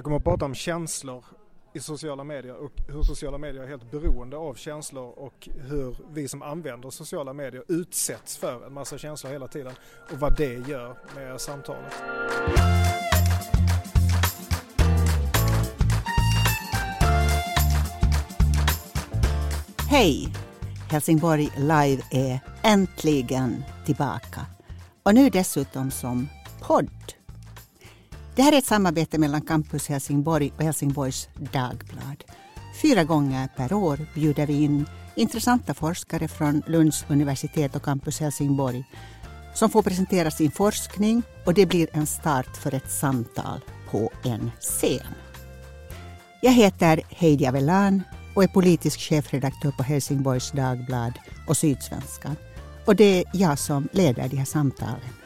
Jag kommer att prata om känslor i sociala medier och hur sociala medier är helt beroende av känslor och hur vi som använder sociala medier utsätts för en massa känslor hela tiden och vad det gör med samtalet. Hej! Helsingborg Live är äntligen tillbaka. Och nu dessutom som podd. Det här är ett samarbete mellan Campus Helsingborg och Helsingborgs Dagblad. Fyra gånger per år bjuder vi in intressanta forskare från Lunds universitet och Campus Helsingborg som får presentera sin forskning och det blir en start för ett samtal på en scen. Jag heter Heidi Avellan och är politisk chefredaktör på Helsingborgs Dagblad och Sydsvenskan. Och det är jag som leder de här samtalen.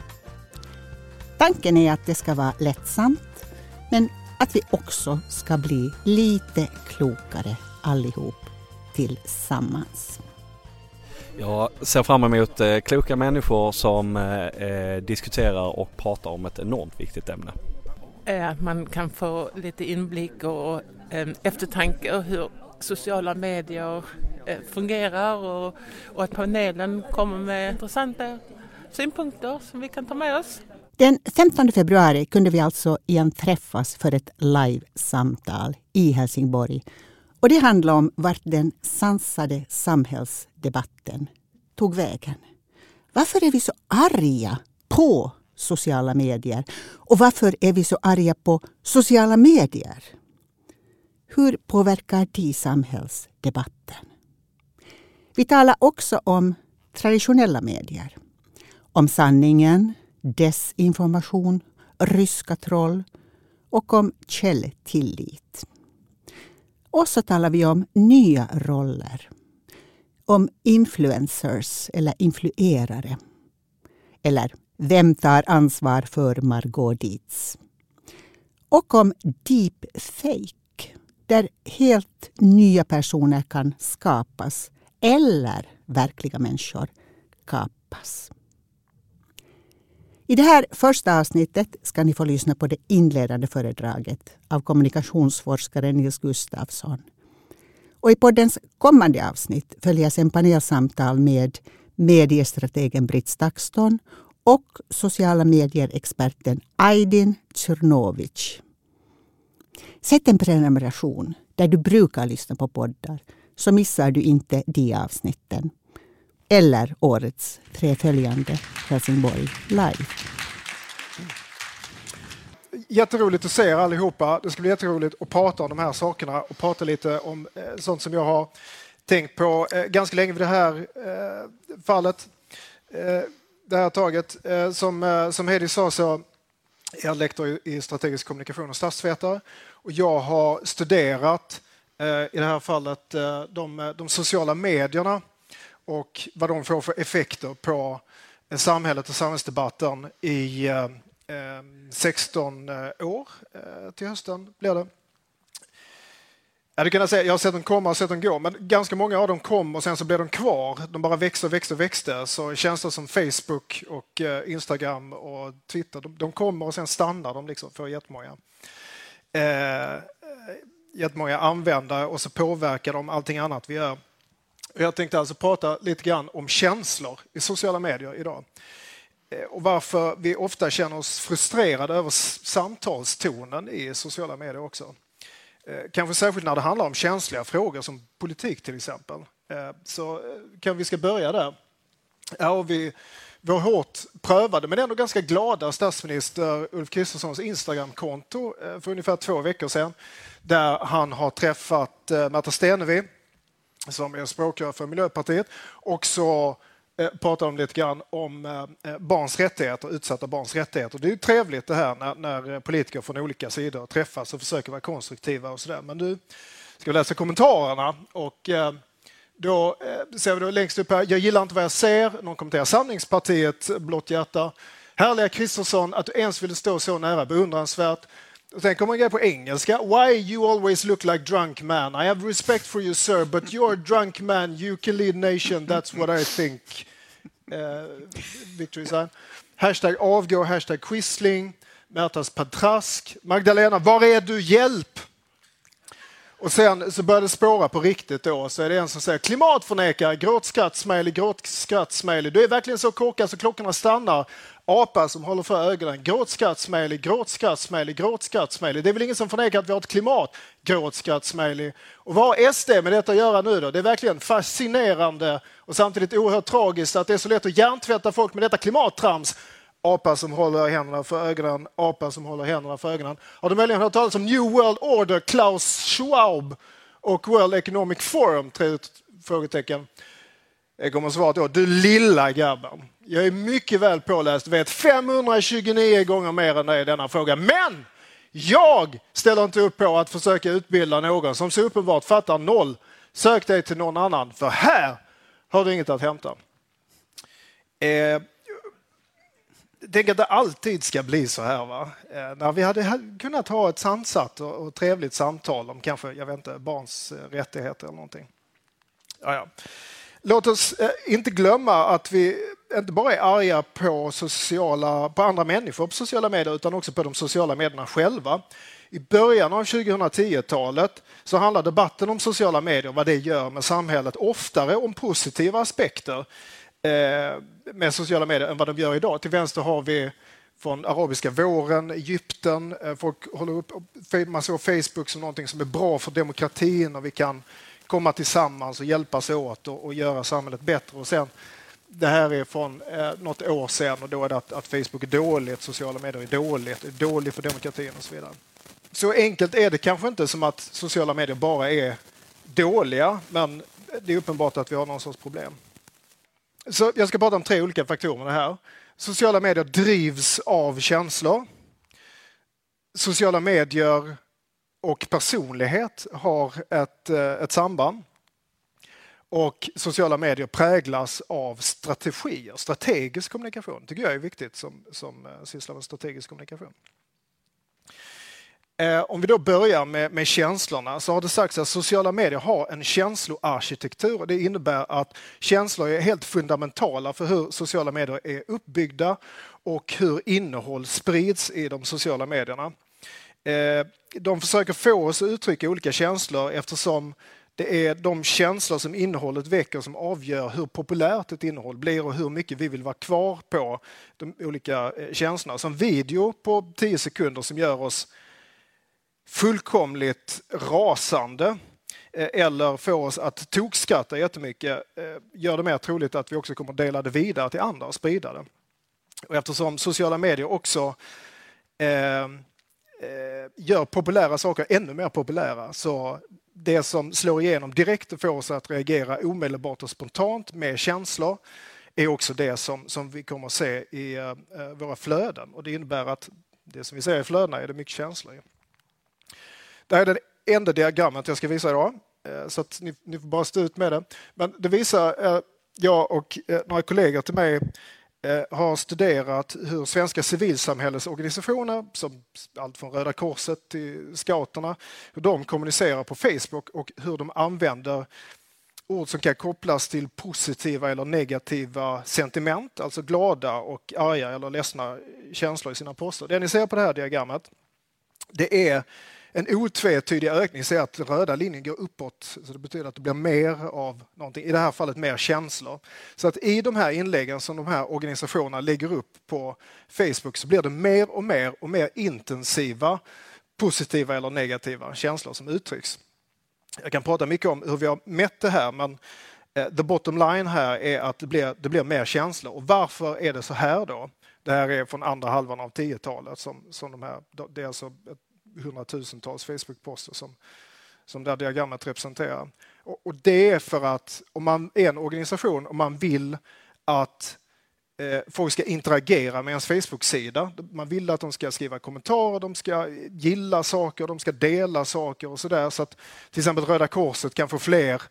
Tanken är att det ska vara lättsamt men att vi också ska bli lite klokare allihop tillsammans. Jag ser fram emot eh, kloka människor som eh, diskuterar och pratar om ett enormt viktigt ämne. Att man kan få lite inblick och eh, eftertanke hur sociala medier eh, fungerar och, och att panelen kommer med intressanta synpunkter som vi kan ta med oss. Den 15 februari kunde vi alltså igen träffas för ett live-samtal i Helsingborg. Och det handlade om vart den sansade samhällsdebatten tog vägen. Varför är vi så arga på sociala medier? Och varför är vi så arga på sociala medier? Hur påverkar de samhällsdebatten? Vi talar också om traditionella medier. Om sanningen, desinformation, ryska troll och om källtillit. Och så talar vi om nya roller. Om influencers eller influerare. Eller Vem tar ansvar för Margot Dietz? Och om deepfake där helt nya personer kan skapas eller verkliga människor kapas. I det här första avsnittet ska ni få lyssna på det inledande föredraget av kommunikationsforskaren Nils Gustafsson. Och I poddens kommande avsnitt följer sen panelsamtal med mediestrategen Britt Stakston och sociala medier-experten Aydin Cernovic. Sätt en prenumeration där du brukar lyssna på poddar så missar du inte de avsnitten eller årets tre följande Helsingborg Live. Jätteroligt att se er allihopa. Det ska bli jätteroligt att prata om de här sakerna och prata lite om eh, sånt som jag har tänkt på eh, ganska länge vid det här eh, fallet. Det här taget. Som, som Hedi sa så är jag lektor i strategisk kommunikation och statsvetare och jag har studerat i det här fallet de, de sociala medierna och vad de får för effekter på eh, samhället och samhällsdebatten i eh, eh, 16 år till hösten blir det. Ja, säga, jag har sett dem komma och sett dem gå, men ganska många av dem kom och sen så blev de kvar. De bara växte och växte och växte. Så tjänster som Facebook och Instagram och Twitter, de, de kommer och sen stannar de liksom för jättemånga. Eh, jättemånga användare och så påverkar de allting annat vi gör. Jag tänkte alltså prata lite grann om känslor i sociala medier idag. Eh, och varför vi ofta känner oss frustrerade över samtalstonen i sociala medier också. Eh, kanske särskilt när det handlar om känsliga frågor som politik till exempel. Eh, så kan vi ska börja där. Ja, vi, vår hårt prövade men ändå ganska glada statsminister Ulf Kristerssons Instagramkonto för ungefär två veckor sedan där han har träffat Märta Stenevi som är språkrör för Miljöpartiet. Och så eh, pratar de lite grann om eh, eh, barns rättigheter, utsatta barns rättigheter. Det är ju trevligt det här när, när politiker från olika sidor träffas och försöker vara konstruktiva och sådär. Men du ska läsa kommentarerna och då ser vi då längst upp här. Jag gillar inte vad jag ser. Någon kommenterar Samlingspartiet, blått hjärta. Härliga Kristersson, att du ens ville stå så nära, beundransvärt. Sen kommer en grej på engelska. Why you always look like drunk man? I have respect for you sir, but you're a drunk man. You can lead nation. That's what I think. Uh, victory sign. Hashtag avgå, hashtag quisling. Märtas Patrask. Magdalena, var är du? Hjälp! Och sen så börjar det spåra på riktigt då. Så är det en som säger klimatförnekare, gråtskratt, smiley, gråtskratt, smiley. Du är verkligen så korkad så klockorna stannar. Apa som håller för ögonen, gråtskratt, smiley, gråtskratt, smiley, gråtskratt, smiley. Det är väl ingen som förnekar att vi har ett klimat, gråtskratt, smiley. Och vad har SD med detta att göra nu då? Det är verkligen fascinerande och samtidigt oerhört tragiskt att det är så lätt att hjärntvätta folk med detta klimattrams apa som håller händerna för ögonen, apa som håller händerna för ögonen. Har du möjligen hört talas om New World Order, Klaus Schwab och World Economic Forum? Tre frågetecken. Jag kommer att svara då, du lilla grabben. Jag är mycket väl påläst, vet 529 gånger mer än dig i denna fråga. Men jag ställer inte upp på att försöka utbilda någon som så uppenbart fattar noll. Sök dig till någon annan, för här har du inget att hämta. Eh, tänk att det alltid ska bli så här. Va? Eh, när vi hade kunnat ha ett sansat och, trevligt samtal om kanske, jag vet inte, barns eh, rättigheter eller någonting. Ja, ja. Låt oss eh, inte glömma att vi inte bara är arga på, sociala, på andra människor på sociala medier utan också på de sociala medierna själva. I början av 2010-talet så handlar debatten om sociala medier och vad det gör med samhället oftare om positiva aspekter eh, med sociala medier än vad de gör idag. Till vänster har vi från arabiska våren, Egypten. Eh, folk håller upp, man såg Facebook som någonting som är bra för demokratin och vi kan komma tillsammans och hjälpas åt och, och göra samhället bättre. Och sen, det här är från eh, något år sedan och då är det att, att Facebook är dåligt, sociala medier är dåligt, är dåligt för demokratin och så vidare. Så enkelt är det kanske inte som att sociala medier bara är dåliga, men det är uppenbart att vi har någon sorts problem. Så jag ska prata om tre olika faktorer med det här. Sociala medier drivs av känslor. Sociala medier och personlighet har ett, eh, ett samband. Och sociala medier präglas av strategier, strategisk kommunikation. tycker jag är viktigt som, som eh, sysslar med strategisk kommunikation. Eh, om vi då börjar med, med känslorna så har det sagts att sociala medier har en känsloarkitektur. Det innebär att känslor är helt fundamentala för hur sociala medier är uppbyggda och hur innehåll sprids i de sociala medierna. Eh, de försöker få oss att uttrycka olika känslor eftersom det är de känslor som innehållet väcker som avgör hur populärt ett innehåll blir och hur mycket vi vill vara kvar på de olika eh, känslorna. Som video på 10 sekunder som gör oss fullkomligt rasande eh, eller får oss att tokskratta jättemycket gör det mer troligt att vi också kommer dela det vidare till andra och sprida det. Och eftersom sociala medier också eh, Eh, gör populära saker ännu mer populära så det som slår igenom direkt och får oss att reagera omedelbart och spontant med känslor är också det som, som vi kommer att se i eh, eh, våra flöden. Och det innebär att det som vi ser i flödena är det mycket känslor i. Det här är det enda diagrammet jag ska visa idag, eh, så att ni, ni får bara stå ut med det. Men det visar, eh, jag och eh, några kollegor till mig Eh, har studerat hur svenska civilsamhällesorganisationer, som allt från Röda Korset till Scouterna, hur de kommunicerar på Facebook och hur de använder ord som kan kopplas till positiva eller negativa sentiment, alltså glada och arga eller ledsna känslor i sina poster. Det ni ser på det här diagrammet, det är en otvetydig ökning ser att den röda linjen går uppåt. Så det betyder att det blir mer av någonting, i det här fallet mer känslor. Så att i de här inläggen som de här organisationerna lägger upp på Facebook så blir det mer och mer och mer intensiva positiva eller negativa känslor som uttrycks. Jag kan prata mycket om hur vi har mätt det här men eh, the bottom line här är att det blir, det blir mer känslor. Och varför är det så här då? Det här är från andra halvan av 10-talet. Som, som de här, det är alltså ett hundratusentals Facebook-poster som, som det här diagrammet representerar. Och, och, det är för att om man är en organisation och man vill att eh, folk ska interagera med ens Facebook-sida. Man vill att de ska skriva kommentarer, de ska gilla saker, de ska dela saker och sådär. Så att till exempel Röda Korset kan få fler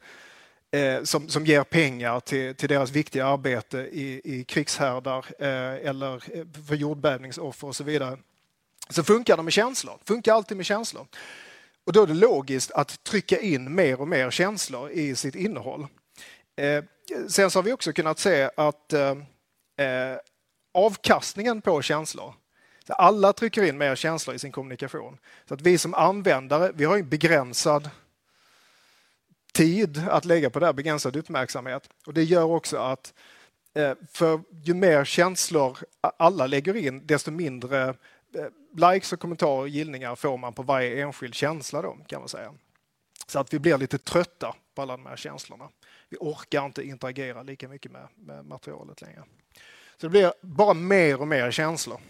eh, som, som ger pengar till, till deras viktiga arbete i, i krigshärdar eh, eller eh, för jordbävningsoffer och så vidare så funkar det med känslor. funkar alltid med känslor. Och då är det logiskt att trycka in mer och mer känslor i sitt innehåll. Eh, sen så har vi också kunnat se att eh, eh avkastningen på känslor Alla trycker in mer känslor i sin kommunikation. Så att vi som användare, vi har en begränsad tid att lägga på det här, begränsad uppmärksamhet. Och det gör också att eh, för ju mer känslor alla lägger in, desto mindre eh, likes och kommentarer och gillningar får man på varje enskild känsla då, kan man säga. Så att vi blir lite trötta på alla de här känslorna. Vi orkar inte interagera lika mycket med, med materialet längre. Så det blir bara mer och mer känslor.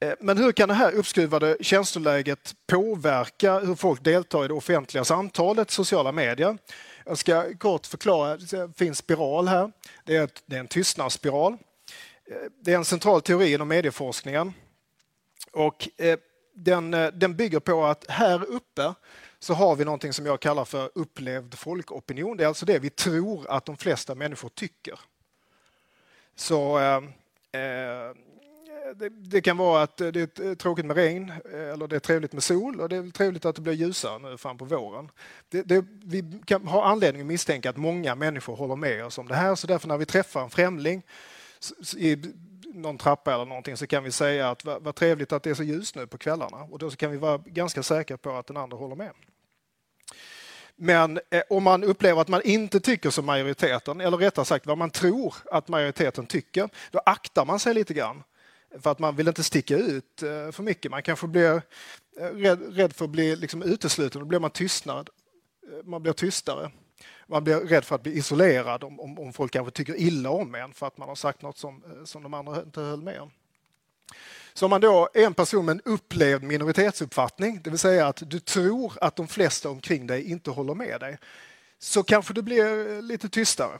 Eh, men hur kan det här uppskruvade känsloläget påverka hur folk deltar i det offentliga samtalet, sociala medier? Jag ska kort förklara, det finns spiral här. Det är en tystnadsspiral. Eh, det är en central teori inom medieforskningen. Och eh, den, eh, den bygger på att här uppe så har vi någonting som jag kallar för upplevd folkopinion. Det är alltså det vi tror att de flesta människor tycker. Så eh, det, det, kan vara att det är tråkigt med regn eller det är trevligt med sol och det är trevligt att det blir ljusare nu fram på våren. Det, det, vi kan ha anledning att misstänka att många människor håller med oss om det här så därför när vi träffar en främling i någon trappa eller någonting så kan vi säga att vad, vad trevligt att det är så ljust nu på kvällarna och då kan vi vara ganska säkra på att den andra håller med. Men eh, om man upplever att man inte tycker som majoriteten, eller rättare sagt vad man tror att majoriteten tycker, då aktar man sig lite grann. För att man vill inte sticka ut eh, för mycket. Man kanske blir eh, rädd, rädd för att bli liksom utesluten, då blir man tystnad. Eh, man blir tystare. Man blir rädd för att bli isolerad om, om, om folk kanske tycker illa om en för att man har sagt något som, eh, som de andra inte höll med om. Så om man då är en person med en upplevd minoritetsuppfattning, det vill säga att du tror att de flesta omkring dig inte håller med dig, så kanske du blir eh, lite tystare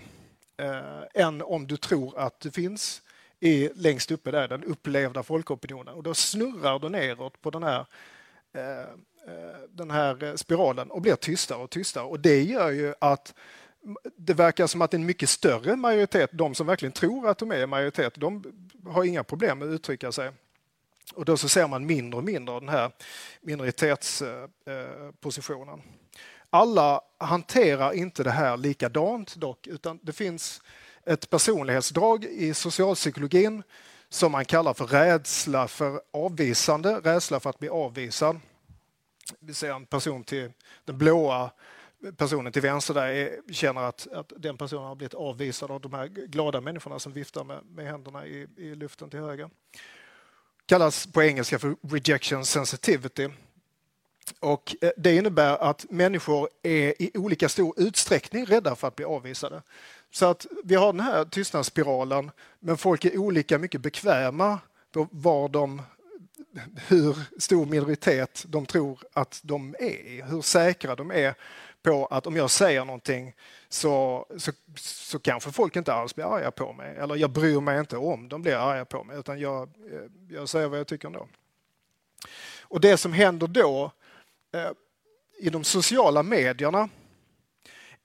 eh, än om du tror att du finns i, längst uppe där, den upplevda folkopinionen. Och då snurrar du neråt på den här, eh, Eh, den här eh, spiralen och blir tystare och tystare. Och det gör ju att det verkar som att en mycket större majoritet, de som verkligen tror att de är majoritet, de har inga problem med att uttrycka sig. Och då så ser man mindre och mindre av den här minoritetspositionen. Alla hanterar inte det här likadant dock, utan det finns ett personlighetsdrag i socialpsykologin som man kallar för rädsla för avvisande, rädsla för att bli avvisad. Vi ser en person till den blåa personen till vänster där är, känner att, att den personen har blivit avvisad av de här glada människorna som viftar med, med händerna i, i luften till höger. kallas på engelska för rejection sensitivity. Och eh, det innebär att människor är i olika stor utsträckning rädda för att bli avvisade. Så att vi har den här tystnadsspiralen, men folk är olika mycket bekväma på var de, hur stor minoritet de tror att de är, hur säkra de är på att om jag säger någonting så, så, så kanske folk inte alls blir arga på mig. Eller jag bryr mig inte om de blir arga på mig, utan jag, eh, jag säger vad jag tycker ändå. Och det som händer då eh, i de sociala medierna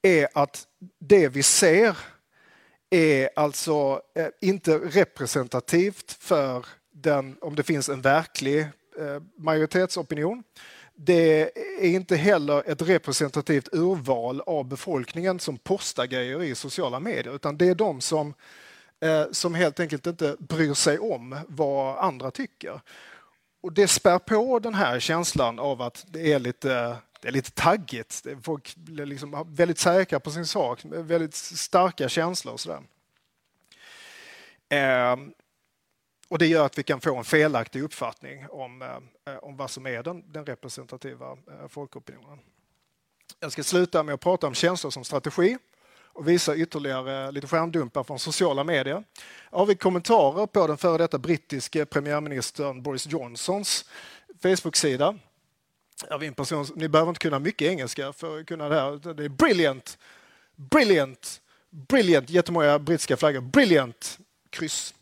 är att det vi ser är alltså eh, inte representativt för den, om det finns en verklig eh, majoritetsopinion. Det är inte heller ett representativt urval av befolkningen som postar grejer i sociala medier utan det är de som, eh, som helt enkelt inte bryr sig om vad andra tycker. Och Det spär på den här känslan av att det är lite det är lite taggigt. Folk blir liksom väldigt säkra på sin sak, väldigt starka känslor och sådär. Ehm, och det gör att vi kan få en felaktig uppfattning om, eh, eh, om vad som är den, den representativa eh, folkopinionen. Jag ska sluta med att prata om känslor som strategi och visa ytterligare lite skärmdumpar från sociala medier. Har vi kommentarer på den före detta brittiske premiärministern Boris Johnsons Facebook-sida av en person, ni behöver inte kunna mycket engelska för att kunna det här. Det är brilliant, brilliant, brilliant, jättemånga brittiska flaggor, brilliant, kryss.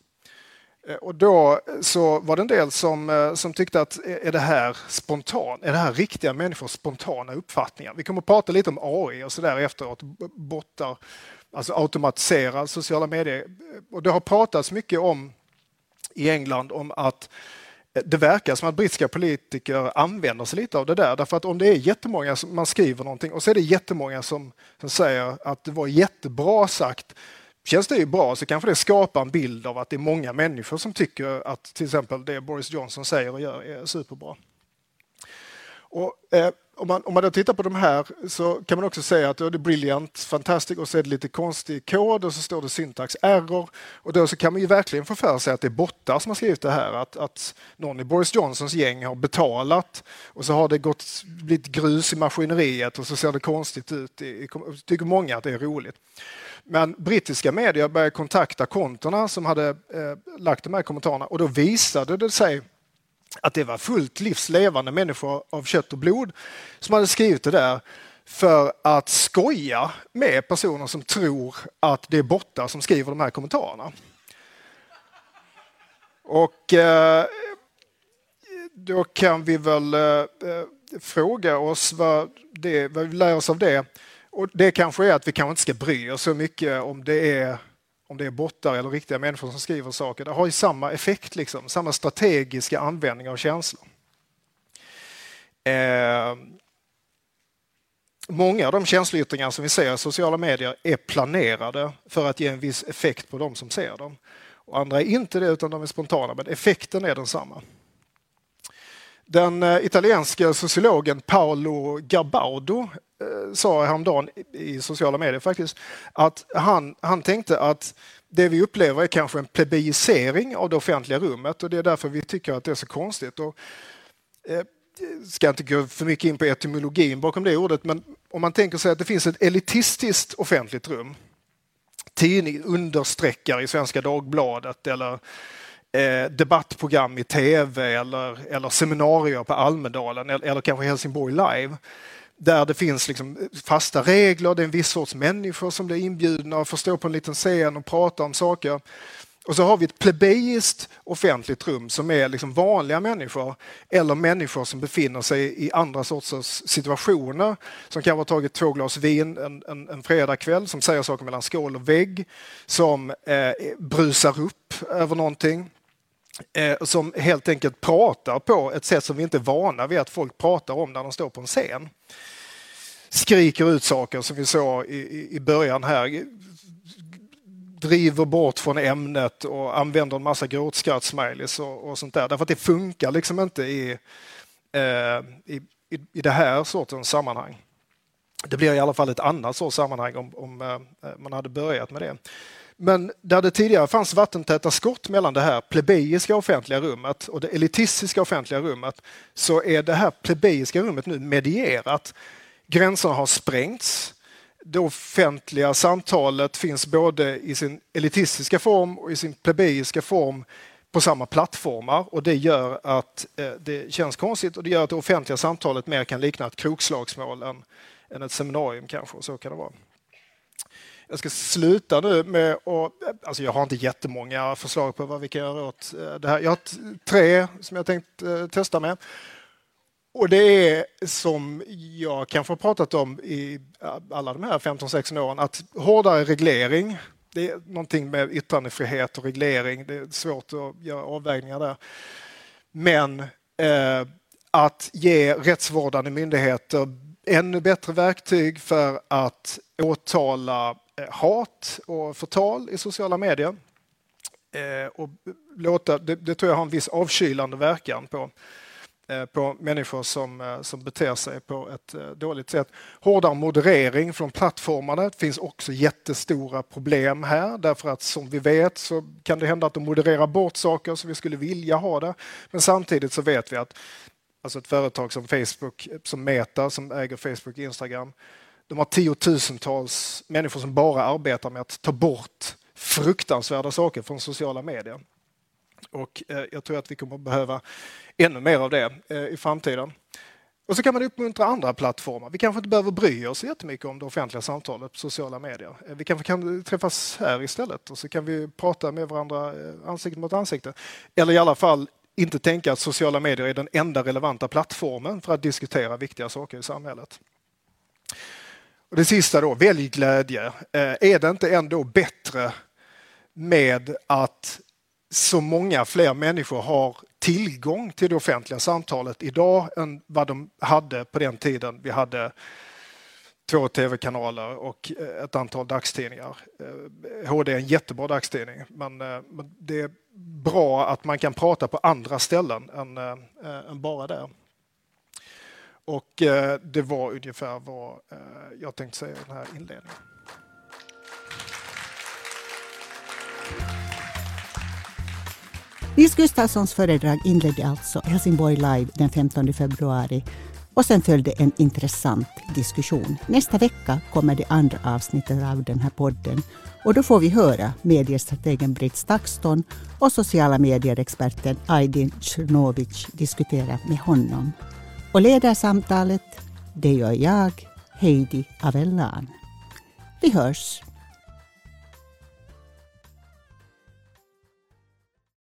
Eh, och då eh, så var det en del som, eh, som tyckte att är det här spontan, är det här riktiga människors spontana uppfattningar? Vi kommer att prata lite om AI och så där efteråt, bottar, alltså automatiserad sociala medier. Och det har pratats mycket om i England om att det verkar som att brittiska politiker använder sig lite av det där. Därför att om det är jättemånga som man skriver någonting och så är det jättemånga som, som säger att det var jättebra sagt känns det ju bra så kanske det skapar en bild av att det är många människor som tycker att till exempel det Boris Johnson säger och gör är superbra. Och, eh, om, man, om man då tittar på de här så kan man också säga att det är brilliant, fantastiskt och så är det lite konstig kod och så står det syntax error. Och då så kan man ju verkligen få för sig att det är bottar som har skrivit det här. Att, att någon i Boris Johnsons gäng har betalat och så har det gått, blivit grus i maskineriet och så ser det konstigt ut. Det tycker många att det är roligt. Men brittiska medier började kontakta kontona som hade eh, lagt de här kommentarerna och då visade det sig att det var fullt livslevande människor av kött och blod som hade skrivit det där för att skoja med personer som tror att det är borta som skriver de här kommentarerna. Och eh, då kan vi väl eh, eh fråga oss vad, det, vad vi lär oss av det. Och det kanske är att vi kanske inte ska bry oss så mycket om det är om det är bottar eller riktiga människor som skriver saker, det har ju samma effekt, liksom, samma strategiska användning av känslor. Eh, många av de känsloyttringar som vi ser i sociala medier är planerade för att ge en viss effekt på de som ser dem. Och andra är inte det, utan de är spontana, men effekten är densamma. Den eh, italienske sociologen Paolo Garbaudo Eh, sa häromdagen i sociala medier faktiskt att han, han tänkte att det vi upplever är kanske en plebisering av det offentliga rummet och det är därför vi tycker att det är så konstigt. Och, eh, ska inte gå för mycket in på etymologin bakom det ordet, men om man tänker sig att det finns ett elitistiskt offentligt rum, tidning, understreckare i Svenska Dagbladet eller eh, debattprogram i tv eller, eller seminarier på Almedalen eller, eller kanske Helsingborg live där det finns liksom fasta regler, det är en viss sorts människor som blir inbjudna och får stå på en liten scen och prata om saker. Och så har vi ett plebejiskt offentligt rum som är liksom vanliga människor eller människor som befinner sig i andra sorters situationer. Som kan ha tagit två glas vin en, en, en fredagkväll, som säger saker mellan skål och vägg, som eh, brusar upp över någonting eh, som helt enkelt pratar på ett sätt som vi inte är vana vid att folk pratar om när de står på en scen. Skriker ut saker som vi såg i, i början här. Driver bort från ämnet och använder en massa gråtskrattsmileys och, och sånt där. Därför att det funkar liksom inte i, eh, i, i, i det här sortens sammanhang. Det blir i alla fall ett annat sorts sammanhang om, om eh, man hade börjat med det. Men där det tidigare fanns vattentäta skott mellan det här plebeiska offentliga rummet och det elitistiska offentliga rummet så är det här plebeiska rummet nu medierat. Gränserna har sprängts. Det offentliga samtalet finns både i sin elitistiska form och i sin plebeiska form på samma plattformar och det gör att eh, det känns konstigt och det gör att det offentliga samtalet mer kan likna ett krokslagsmål än, än ett seminarium kanske. Så kan det vara. Jag ska sluta nu med att... Eh, alltså jag har inte jättemånga förslag på vad vi kan göra åt eh, det här. Jag har tre som jag tänkt testa med. Och det är som jag kanske har pratat om i alla de här 15-16 åren, att hårdare reglering, det är någonting med yttrandefrihet och reglering, det är svårt att göra avvägningar där. Men eh, att ge rättsvårdande myndigheter ännu bättre verktyg för att åtala eh, hat och förtal i sociala medier. Eh, och låta, det, det tror jag har en viss avkylande verkan på, Eh, på människor som, eh, som beter sig på ett eh, dåligt sätt. Hårdare moderering från plattformarna. Det finns också jättestora problem här därför att som vi vet så kan det hända att de modererar bort saker som vi skulle vilja ha det. Men samtidigt så vet vi att alltså ett företag som Facebook, som Meta, som äger Facebook och Instagram, de har tiotusentals människor som bara arbetar med att ta bort fruktansvärda saker från sociala medier. Och eh, jag tror att vi kommer att behöva ännu mer av det eh, i framtiden. Och så kan man uppmuntra andra plattformar. Vi kanske inte behöver bry oss jättemycket om det offentliga samtalet på sociala medier. Eh, vi kanske kan träffas här istället och så kan vi prata med varandra ansikte mot ansikte. Eller i alla fall inte tänka att sociala medier är den enda relevanta plattformen för att diskutera viktiga saker i samhället. Och det sista då, välj glädje. Är det inte ändå bättre med att så många fler människor har tillgång till det offentliga samtalet idag än vad de hade på den tiden vi hade två tv-kanaler och eh, ett antal dagstidningar. Eh, HD är en jättebra dagstidning eh, men det är bra att man kan prata på andra ställen än, än bara där. Och det var ungefär vad jag tänkte säga i den här inledningen. Nils Gustafssons föredrag inledde alltså Helsingborg Live den 15 februari och sen följde en intressant diskussion. Nästa vecka kommer det andra avsnittet av den här podden och då får vi höra mediestrategen Britt Stakston och sociala medier-experten Aydin Czernovic diskutera med honom. Och leder samtalet, det gör jag, Heidi Avellan. Vi hörs!